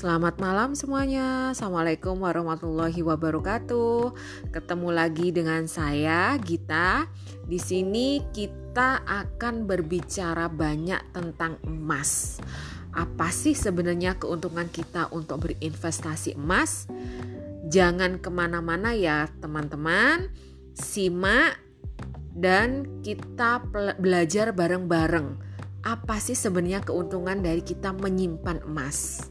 Selamat malam semuanya. Assalamualaikum warahmatullahi wabarakatuh. Ketemu lagi dengan saya Gita. Di sini kita akan berbicara banyak tentang emas. Apa sih sebenarnya keuntungan kita untuk berinvestasi emas? Jangan ke mana-mana ya teman-teman. Simak dan kita belajar bareng-bareng. Apa sih sebenarnya keuntungan dari kita menyimpan emas?